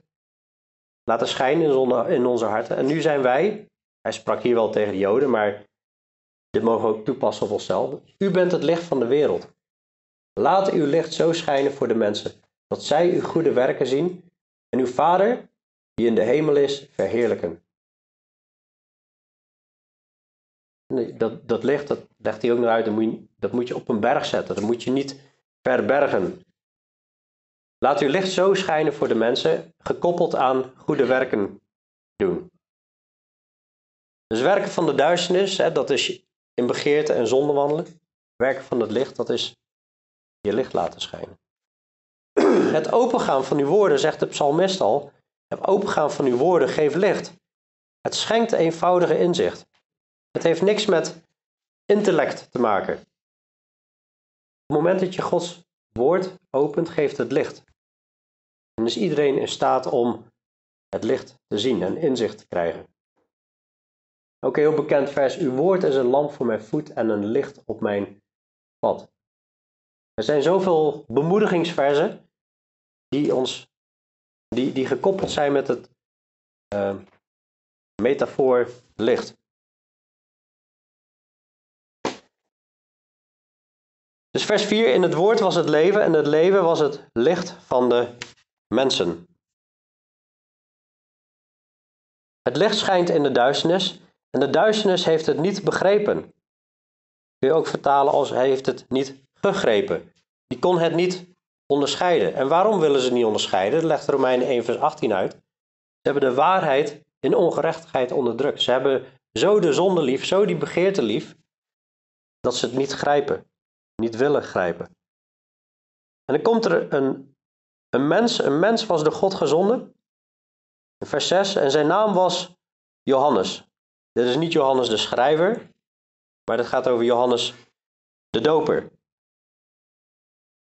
laten schijnen in onze harten. En nu zijn wij, hij sprak hier wel tegen de Joden, maar dit mogen ook toepassen op onszelf. U bent het licht van de wereld. Laat uw licht zo schijnen voor de mensen, dat zij uw goede werken zien en uw Vader, die in de hemel is, verheerlijken. Dat, dat licht, dat legt hij ook nog uit, dat moet, je, dat moet je op een berg zetten. Dat moet je niet verbergen. Laat uw licht zo schijnen voor de mensen, gekoppeld aan goede werken doen. Dus werken van de duisternis, hè, dat is in begeerte en zonde wandelen. Werken van het licht, dat is je licht laten schijnen. Het opengaan van uw woorden, zegt de psalmist al, het opengaan van uw woorden geeft licht. Het schenkt eenvoudige inzicht. Het heeft niks met intellect te maken. Op het moment dat je Gods woord opent, geeft het licht. En is iedereen in staat om het licht te zien en inzicht te krijgen. Ook een heel bekend vers. Uw woord is een lamp voor mijn voet en een licht op mijn pad. Er zijn zoveel bemoedigingsversen die ons die, die gekoppeld zijn met het uh, metafoor licht. Dus vers 4, in het woord was het leven en het leven was het licht van de mensen. Het licht schijnt in de duisternis en de duisternis heeft het niet begrepen. Kun je ook vertalen als hij heeft het niet gegrepen. Die kon het niet onderscheiden. En waarom willen ze niet onderscheiden? Dat legt Romeinen 1 vers 18 uit. Ze hebben de waarheid in ongerechtigheid onderdrukt. Ze hebben zo de zonde lief, zo die begeerte lief, dat ze het niet grijpen, niet willen grijpen. En dan komt er een, een mens, een mens was door God gezonden, vers 6, en zijn naam was Johannes. Dit is niet Johannes de schrijver, maar dit gaat over Johannes de doper.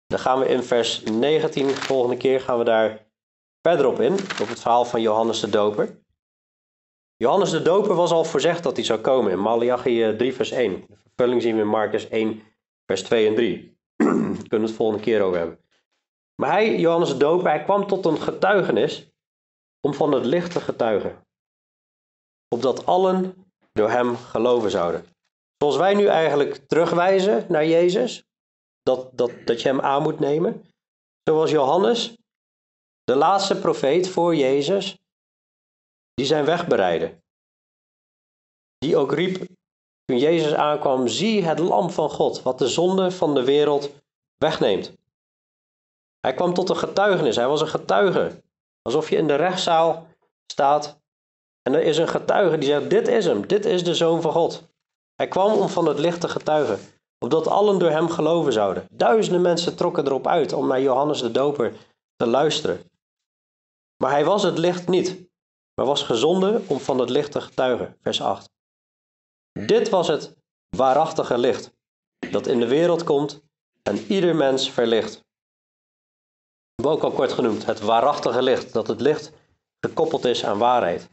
Dan gaan we in vers 19, de volgende keer gaan we daar verder op in, op het verhaal van Johannes de doper. Johannes de doper was al voorzegd dat hij zou komen in Malachi 3 vers 1. De vervulling zien we in Marcus 1 vers 2 en 3. Daar kunnen we het volgende keer over hebben. Maar hij, Johannes de doper, hij kwam tot een getuigenis om van het licht te getuigen opdat allen door hem geloven zouden. Zoals wij nu eigenlijk terugwijzen naar Jezus, dat, dat, dat je hem aan moet nemen. Zoals Johannes, de laatste profeet voor Jezus, die zijn weg bereidde. Die ook riep toen Jezus aankwam, zie het lam van God, wat de zonde van de wereld wegneemt. Hij kwam tot een getuigenis, hij was een getuige. Alsof je in de rechtszaal staat en er is een getuige die zegt: Dit is hem, dit is de zoon van God. Hij kwam om van het licht te getuigen, opdat allen door hem geloven zouden. Duizenden mensen trokken erop uit om naar Johannes de Doper te luisteren. Maar hij was het licht niet, maar was gezonden om van het licht te getuigen. Vers 8. Dit was het waarachtige licht, dat in de wereld komt en ieder mens verlicht. We ook al kort genoemd, het waarachtige licht, dat het licht gekoppeld is aan waarheid.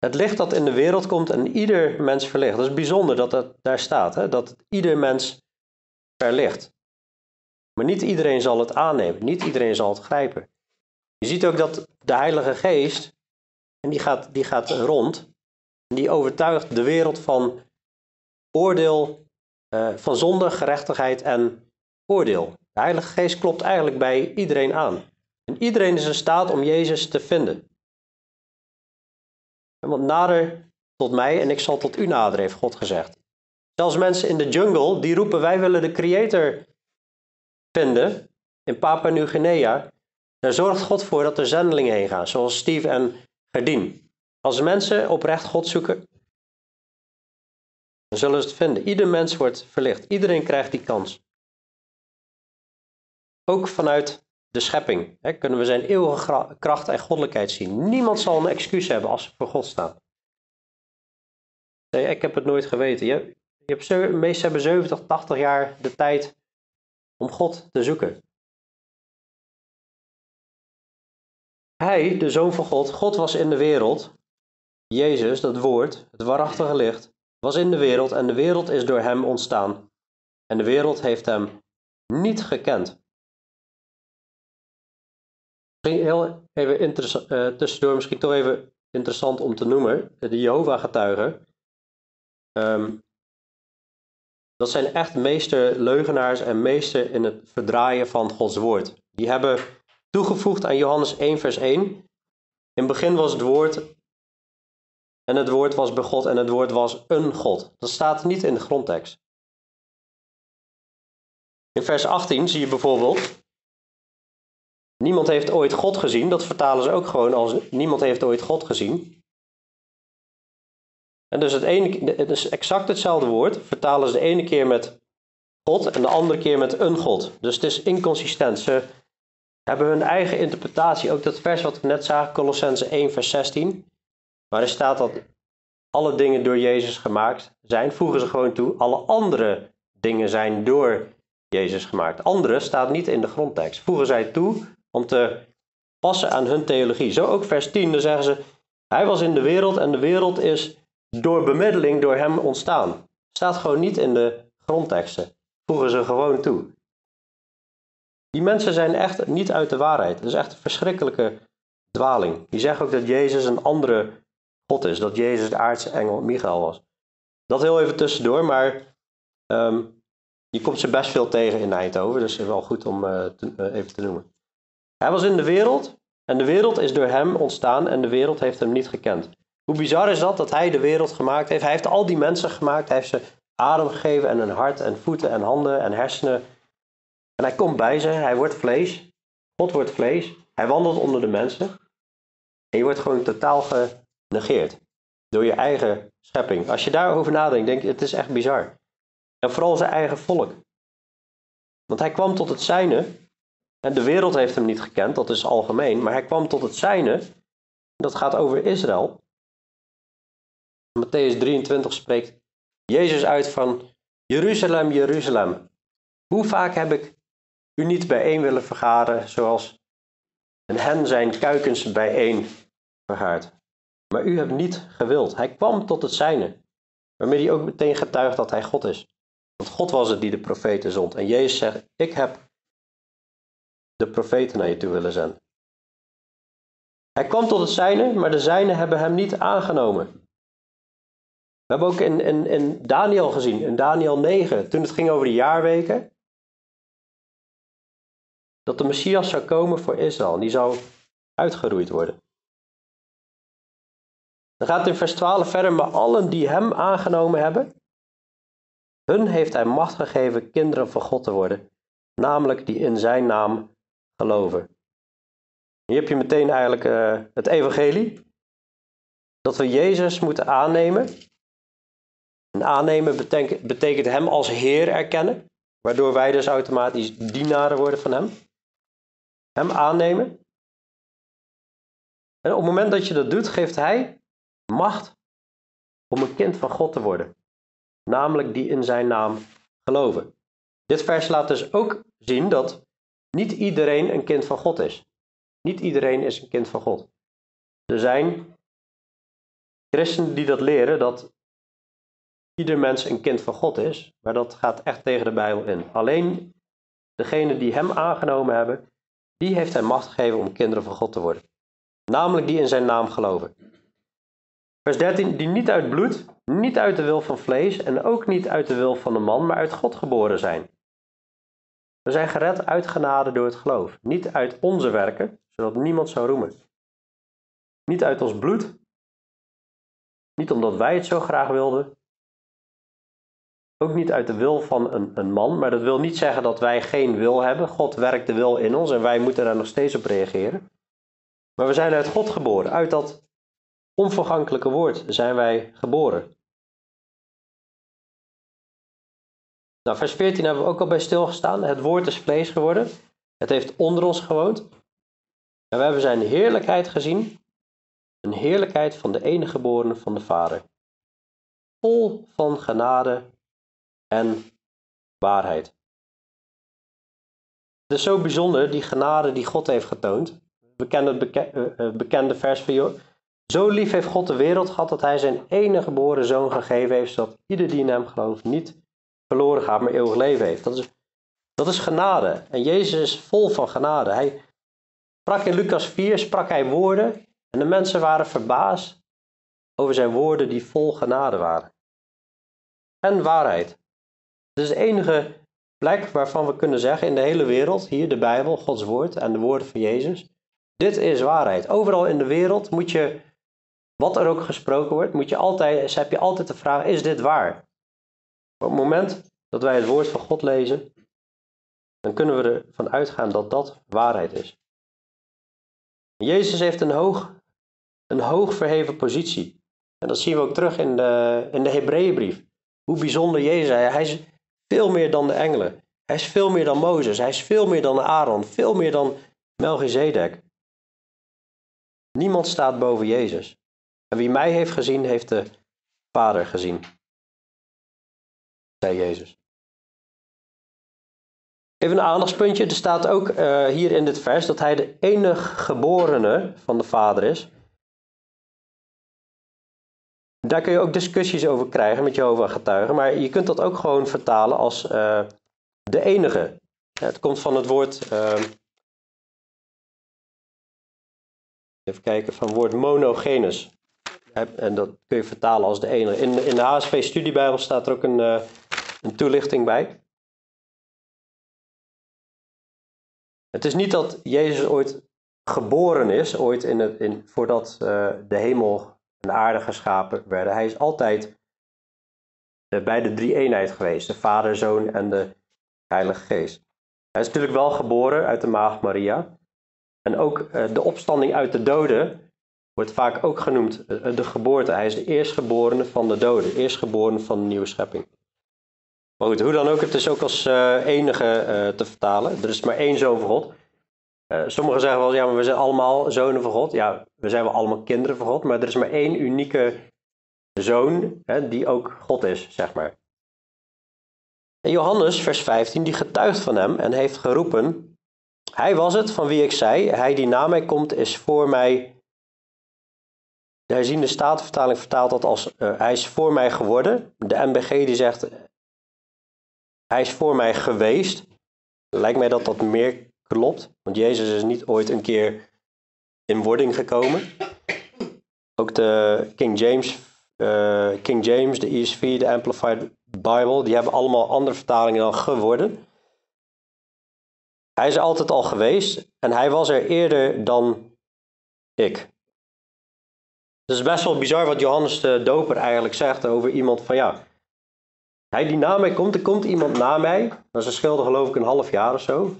Het licht dat in de wereld komt en ieder mens verlicht. Dat is bijzonder dat dat daar staat, hè? dat ieder mens verlicht. Maar niet iedereen zal het aannemen, niet iedereen zal het grijpen. Je ziet ook dat de Heilige Geest, en die gaat, die gaat rond, en die overtuigt de wereld van oordeel, uh, van zonde, gerechtigheid en oordeel. De Heilige Geest klopt eigenlijk bij iedereen aan. En iedereen is in staat om Jezus te vinden. Want nader tot mij en ik zal tot u naderen, heeft God gezegd. Zelfs mensen in de jungle die roepen wij willen de creator vinden in Papua Nieuw-Guinea. Daar zorgt God voor dat er zendelingen heen gaan, zoals Steve en Gerdien. Als mensen oprecht God zoeken, dan zullen ze het vinden. Ieder mens wordt verlicht. Iedereen krijgt die kans. Ook vanuit de schepping. Hè, kunnen we zijn eeuwige kracht en goddelijkheid zien. Niemand zal een excuus hebben als ze voor God staan. Ik heb het nooit geweten. Je, je hebt, de meesten hebben 70, 80 jaar de tijd om God te zoeken. Hij, de Zoon van God, God was in de wereld. Jezus, dat woord, het waarachtige licht, was in de wereld en de wereld is door hem ontstaan. En de wereld heeft hem niet gekend. Misschien heel even uh, tussendoor, misschien toch even interessant om te noemen. De Jehovah-getuigen. Um, dat zijn echt meester leugenaars en meester in het verdraaien van Gods woord. Die hebben toegevoegd aan Johannes 1, vers 1. In het begin was het woord en het woord was bij God en het woord was een God. Dat staat niet in de grondtekst. In vers 18 zie je bijvoorbeeld, niemand heeft ooit God gezien. Dat vertalen ze ook gewoon als niemand heeft ooit God gezien. En dus het, ene, het is exact hetzelfde woord, vertalen ze de ene keer met God en de andere keer met een God. Dus het is inconsistent. Ze hebben hun eigen interpretatie. Ook dat vers wat we net zagen, Colossense 1, vers 16, waarin staat dat alle dingen door Jezus gemaakt zijn, voegen ze gewoon toe. Alle andere dingen zijn door Jezus gemaakt. Andere staat niet in de grondtekst. Voegen zij toe om te passen aan hun theologie. Zo ook vers 10, dan zeggen ze, hij was in de wereld en de wereld is door bemiddeling door hem ontstaan. Staat gewoon niet in de grondteksten. Voegen ze gewoon toe. Die mensen zijn echt niet uit de waarheid. Het is echt een verschrikkelijke dwaling. Die zeggen ook dat Jezus een andere God is. Dat Jezus de aardse engel Michael was. Dat heel even tussendoor, maar um, je komt ze best veel tegen in Eindhoven. Dus het is wel goed om te, uh, even te noemen. Hij was in de wereld en de wereld is door hem ontstaan en de wereld heeft hem niet gekend. Hoe bizar is dat, dat hij de wereld gemaakt heeft? Hij heeft al die mensen gemaakt. Hij heeft ze adem gegeven en een hart en voeten en handen en hersenen. En hij komt bij ze, hij wordt vlees. God wordt vlees. Hij wandelt onder de mensen. En je wordt gewoon totaal genegeerd. Door je eigen schepping. Als je daarover nadenkt, denk je, het is echt bizar. En vooral zijn eigen volk. Want hij kwam tot het zijne. En de wereld heeft hem niet gekend, dat is algemeen. Maar hij kwam tot het zijne. Dat gaat over Israël. Matthäus 23 spreekt Jezus uit van Jeruzalem, Jeruzalem. Hoe vaak heb ik u niet bijeen willen vergaren, zoals een hen zijn kuikens bijeen vergaart. Maar u hebt niet gewild. Hij kwam tot het zijne, waarmee hij ook meteen getuigt dat hij God is. Want God was het die de profeten zond. En Jezus zegt, ik heb de profeten naar je toe willen zenden. Hij kwam tot het zijne, maar de zijnen hebben hem niet aangenomen. We hebben ook in, in, in Daniel gezien, in Daniel 9, toen het ging over de jaarweken, dat de Messias zou komen voor Israël. En die zou uitgeroeid worden. Dan gaat het in vers 12 verder, maar allen die hem aangenomen hebben, hun heeft hij macht gegeven kinderen van God te worden, namelijk die in zijn naam geloven. Hier heb je meteen eigenlijk uh, het evangelie, dat we Jezus moeten aannemen en aannemen betekent, betekent hem als Heer erkennen, waardoor wij dus automatisch dienaren worden van hem. Hem aannemen. En op het moment dat je dat doet, geeft hij macht om een kind van God te worden. Namelijk die in zijn naam geloven. Dit vers laat dus ook zien dat niet iedereen een kind van God is. Niet iedereen is een kind van God. Er zijn christenen die dat leren, dat ieder mens een kind van God is, maar dat gaat echt tegen de Bijbel in. Alleen degene die hem aangenomen hebben, die heeft hij macht gegeven om kinderen van God te worden. Namelijk die in zijn naam geloven. Vers 13, die niet uit bloed, niet uit de wil van vlees en ook niet uit de wil van de man, maar uit God geboren zijn. We zijn gered uit genade door het geloof, niet uit onze werken, zodat niemand zou roemen. Niet uit ons bloed, niet omdat wij het zo graag wilden, ook niet uit de wil van een, een man, maar dat wil niet zeggen dat wij geen wil hebben. God werkt de wil in ons en wij moeten daar nog steeds op reageren. Maar we zijn uit God geboren. Uit dat onvergankelijke woord zijn wij geboren. Nou, vers 14 hebben we ook al bij stilgestaan. Het woord is vlees geworden. Het heeft onder ons gewoond. En we hebben zijn heerlijkheid gezien. Een heerlijkheid van de enige geboren van de Vader. Vol van genade en waarheid. Het is zo bijzonder, die genade die God heeft getoond. We kennen het eh, eh, bekende vers van jou. Zo lief heeft God de wereld gehad dat hij zijn enige geboren zoon gegeven heeft, zodat ieder die in hem gelooft niet verloren gaat, maar eeuwig leven heeft. Dat is, dat is genade. En Jezus is vol van genade. Hij sprak in Lucas 4, sprak hij woorden en de mensen waren verbaasd over zijn woorden die vol genade waren. En waarheid. Het is de enige plek waarvan we kunnen zeggen in de hele wereld, hier de Bijbel, Gods woord en de woorden van Jezus, dit is waarheid. Overal in de wereld moet je, wat er ook gesproken wordt, moet je altijd, heb je altijd de vraag, is dit waar? Op het moment dat wij het woord van God lezen, dan kunnen we ervan uitgaan dat dat waarheid is. Jezus heeft een hoog, een hoog verheven positie. En dat zien we ook terug in de, in de Hebreeënbrief. Hoe bijzonder Jezus is. Hij is veel meer dan de engelen. Hij is veel meer dan Mozes. Hij is veel meer dan Aaron. Veel meer dan Melchizedek. Niemand staat boven Jezus. En wie mij heeft gezien, heeft de Vader gezien. Zei Jezus. Even een aandachtspuntje. Er staat ook uh, hier in dit vers dat hij de enige geborene van de Vader is. Daar kun je ook discussies over krijgen met Jehovah getuigen. Maar je kunt dat ook gewoon vertalen als uh, de enige. Het komt van het woord. Uh, even kijken, van het woord monogenes. En dat kun je vertalen als de enige. In, in de HSV Studiebijbel staat er ook een, uh, een toelichting bij. Het is niet dat Jezus ooit geboren is, ooit in het, in, voordat uh, de hemel en de aarde geschapen werden. Hij is altijd uh, bij de drie eenheid geweest, de Vader, Zoon en de Heilige Geest. Hij is natuurlijk wel geboren uit de maagd Maria. En ook uh, de opstanding uit de doden wordt vaak ook genoemd de geboorte. Hij is de eerstgeborene van de doden, eerstgeborene van de nieuwe schepping. Maar goed, hoe dan ook, het is ook als uh, enige uh, te vertalen. Er is maar één zoon van God. Uh, sommigen zeggen wel, ja, maar we zijn allemaal zonen van God. Ja, we zijn wel allemaal kinderen van God, maar er is maar één unieke zoon hè, die ook God is, zeg maar. En Johannes, vers 15, die getuigt van hem en heeft geroepen, hij was het van wie ik zei, hij die na mij komt is voor mij de statenvertaling vertaalt dat als hij is voor mij geworden. De MBG die zegt hij is voor mij geweest. Lijkt mij dat dat meer klopt, want Jezus is niet ooit een keer in wording gekomen. Ook de King James, uh, King James, de ESV, de Amplified Bible, die hebben allemaal andere vertalingen dan geworden. Hij is altijd al geweest en hij was er eerder dan ik. Het is best wel bizar wat Johannes de Doper eigenlijk zegt over iemand van ja, hij die na mij komt, er komt iemand na mij. Ze scheelde geloof ik een half jaar of zo.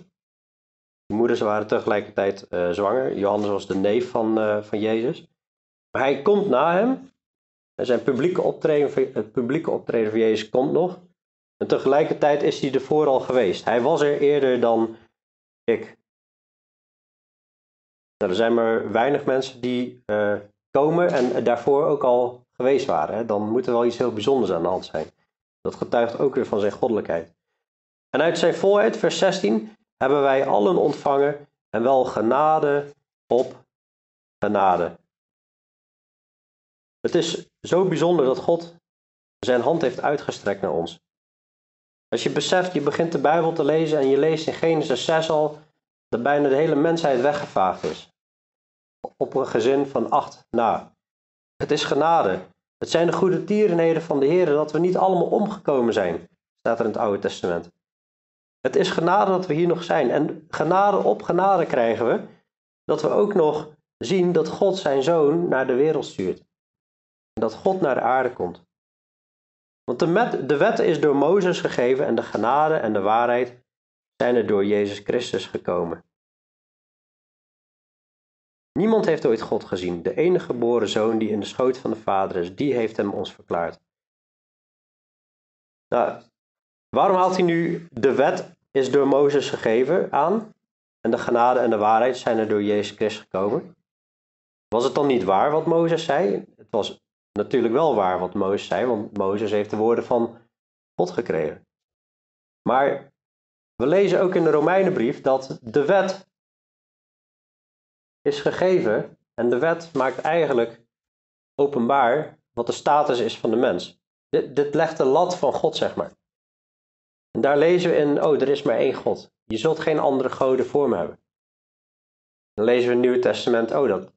De moeders waren tegelijkertijd uh, zwanger. Johannes was de neef van, uh, van Jezus. Hij komt na hem. En zijn publieke optreden, het publieke optreden van Jezus komt nog. En tegelijkertijd is hij ervoor al geweest. Hij was er eerder dan ik. Nou, er zijn maar weinig mensen die uh, komen en daarvoor ook al geweest waren. Dan moet er wel iets heel bijzonders aan de hand zijn. Dat getuigt ook weer van zijn goddelijkheid. En uit zijn volheid, vers 16, hebben wij allen ontvangen en wel genade op genade. Het is zo bijzonder dat God zijn hand heeft uitgestrekt naar ons. Als je beseft, je begint de Bijbel te lezen en je leest in Genesis 6 al dat bijna de hele mensheid weggevaagd is. Op een gezin van acht na. Het is genade. Het zijn de goede tierenheden van de Heer dat we niet allemaal omgekomen zijn, staat er in het Oude Testament. Het is genade dat we hier nog zijn. En genade op genade krijgen we dat we ook nog zien dat God zijn zoon naar de wereld stuurt. En dat God naar de aarde komt. Want de, de wet is door Mozes gegeven en de genade en de waarheid zijn er door Jezus Christus gekomen. Niemand heeft ooit God gezien. De enige geboren zoon die in de schoot van de Vader is, die heeft hem ons verklaard. Nou, waarom haalt hij nu de wet is door Mozes gegeven aan en de genade en de waarheid zijn er door Jezus Christus gekomen? Was het dan niet waar wat Mozes zei? Het was natuurlijk wel waar wat Mozes zei, want Mozes heeft de woorden van God gekregen. Maar we lezen ook in de Romeinenbrief dat de wet is gegeven en de wet maakt eigenlijk openbaar wat de status is van de mens. Dit, dit legt de lat van God, zeg maar. En daar lezen we in, oh, er is maar één God. Je zult geen andere goden voor me hebben. Dan lezen we in het Nieuwe Testament, oh, dat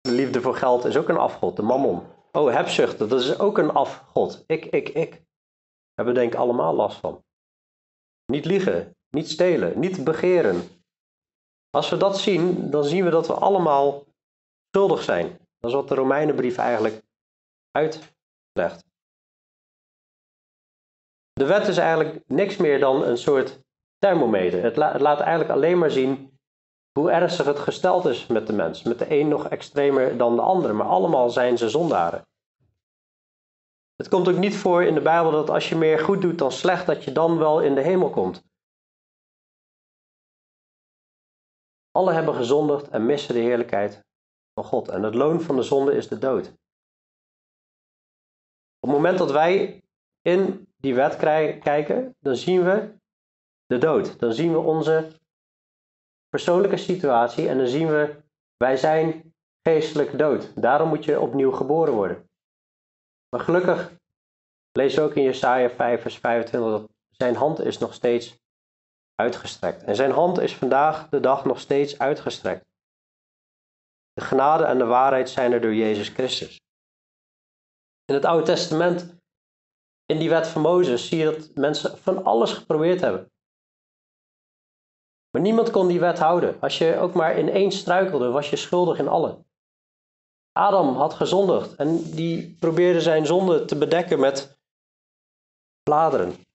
de liefde voor geld is ook een afgod, de mammon. Oh, hebzucht, dat is ook een afgod. Ik, ik, ik. hebben we denk ik allemaal last van. Niet liegen, niet stelen, niet begeren. Als we dat zien, dan zien we dat we allemaal schuldig zijn. Dat is wat de Romeinenbrief eigenlijk uitlegt. De wet is eigenlijk niks meer dan een soort thermometer. Het, laat eigenlijk alleen maar zien hoe ernstig het gesteld is met de mens. Met de een nog extremer dan de ander, maar allemaal zijn ze zondaren. Het komt ook niet voor in de Bijbel dat als je meer goed doet dan slecht, dat je dan wel in de hemel komt. Alle hebben gezondigd en missen de heerlijkheid van God. En het loon van de zonde is de dood. Op het moment dat wij in die wet kijken, dan zien we de dood. Dan zien we onze persoonlijke situatie en dan zien we, wij zijn geestelijk dood. Daarom moet je opnieuw geboren worden. Maar gelukkig lees ook in Jesaja 5 vers 25 dat zijn hand is nog steeds uitgestrekt. En zijn hand is vandaag de dag nog steeds uitgestrekt. De genade en de waarheid zijn er door Jezus Christus. In het Oude Testament, in die wet van Mozes, zie je dat mensen van alles geprobeerd hebben. Maar niemand kon die wet houden. Als je ook maar in één struikelde, was je schuldig in alle. Adam had gezondigd en die probeerde zijn zonde te bedekken met bladeren.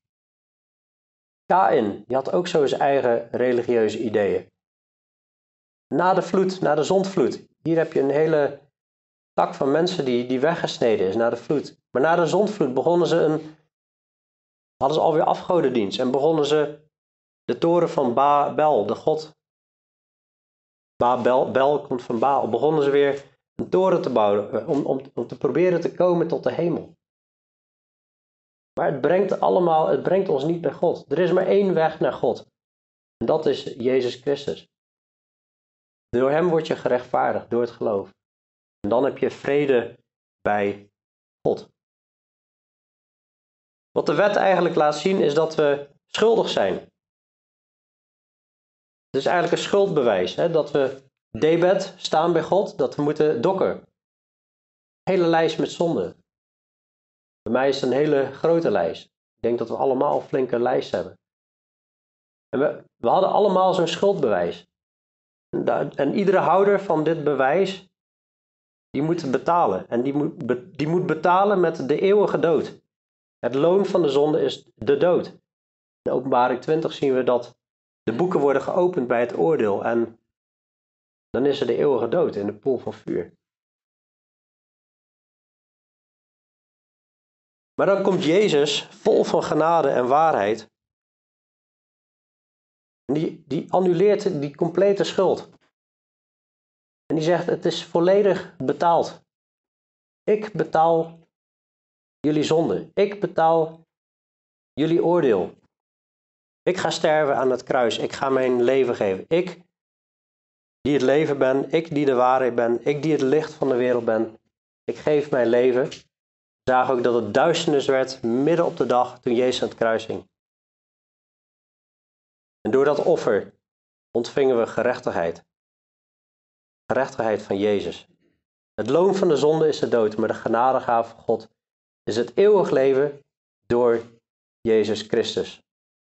Kain, die had ook zo zijn eigen religieuze ideeën. Na de vloed, na de zondvloed, hier heb je een hele tak van mensen die, die weggesneden is na de vloed. Maar na de zondvloed begonnen ze een, hadden ze alweer afgodendienst en begonnen ze de toren van Babel, de god. Babel, Bel komt van Baal. Begonnen ze weer een toren te bouwen eh, om, om, om te proberen te komen tot de hemel. Maar het brengt allemaal, het brengt ons niet bij God. Er is maar één weg naar God. En dat is Jezus Christus. Door Hem word je gerechtvaardigd, door het geloof. En dan heb je vrede bij God. Wat de wet eigenlijk laat zien is dat we schuldig zijn. Het is eigenlijk een schuldbewijs. Hè? Dat we debet staan bij God, dat we moeten dokken. Hele lijst met zonden. Mij is het een hele grote lijst. Ik denk dat we allemaal een flinke lijst hebben. En we, hadden allemaal zo'n schuldbewijs. En, iedere houder van dit bewijs, die moet betalen. En die moet, die moet betalen met de eeuwige dood. Het loon van de zonde is de dood. In openbaring 20 zien we dat de boeken worden geopend bij het oordeel. En dan is er de eeuwige dood in de poel van vuur. Maar dan komt Jezus vol van genade en waarheid. Die, die annuleert die complete schuld. En die zegt: Het is volledig betaald. Ik betaal jullie zonde. Ik betaal jullie oordeel. Ik ga sterven aan het kruis. Ik ga mijn leven geven. Ik, die het leven ben. Ik, die de waarheid ben. Ik, die het licht van de wereld ben. Ik geef mijn leven zagen ook dat het duisternis werd midden op de dag toen Jezus aan het kruis hing. En door dat offer ontvingen we gerechtigheid. Gerechtigheid van Jezus. Het loon van de zonde is de dood, maar de genadegave van God is het eeuwig leven door Jezus Christus,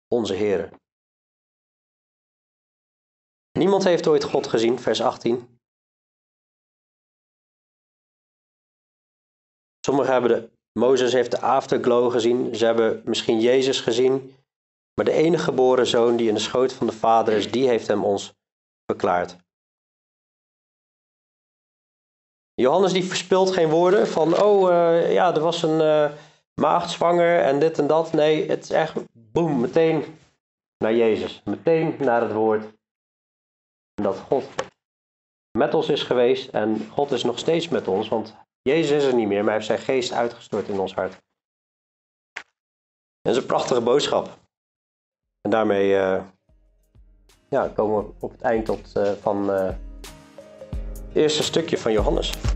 onze Heer. Niemand heeft ooit God gezien, vers 18. Sommigen hebben de, Mozes heeft de afterglow gezien, ze hebben misschien Jezus gezien, maar de enige geboren zoon die in de schoot van de Vader is, die heeft hem ons verklaard. Johannes die verspilt geen woorden van, oh uh, ja, er was een uh, maagd zwanger en dit en dat. Nee, het is echt, boem, meteen naar Jezus. Meteen naar het woord. Dat God met ons is geweest en God is nog steeds met ons, want Jezus is er niet meer, maar hij heeft zijn geest uitgestort in ons hart. Dat is een prachtige boodschap. En daarmee uh, ja, komen we op het eind tot, uh, van uh, het eerste stukje van Johannes.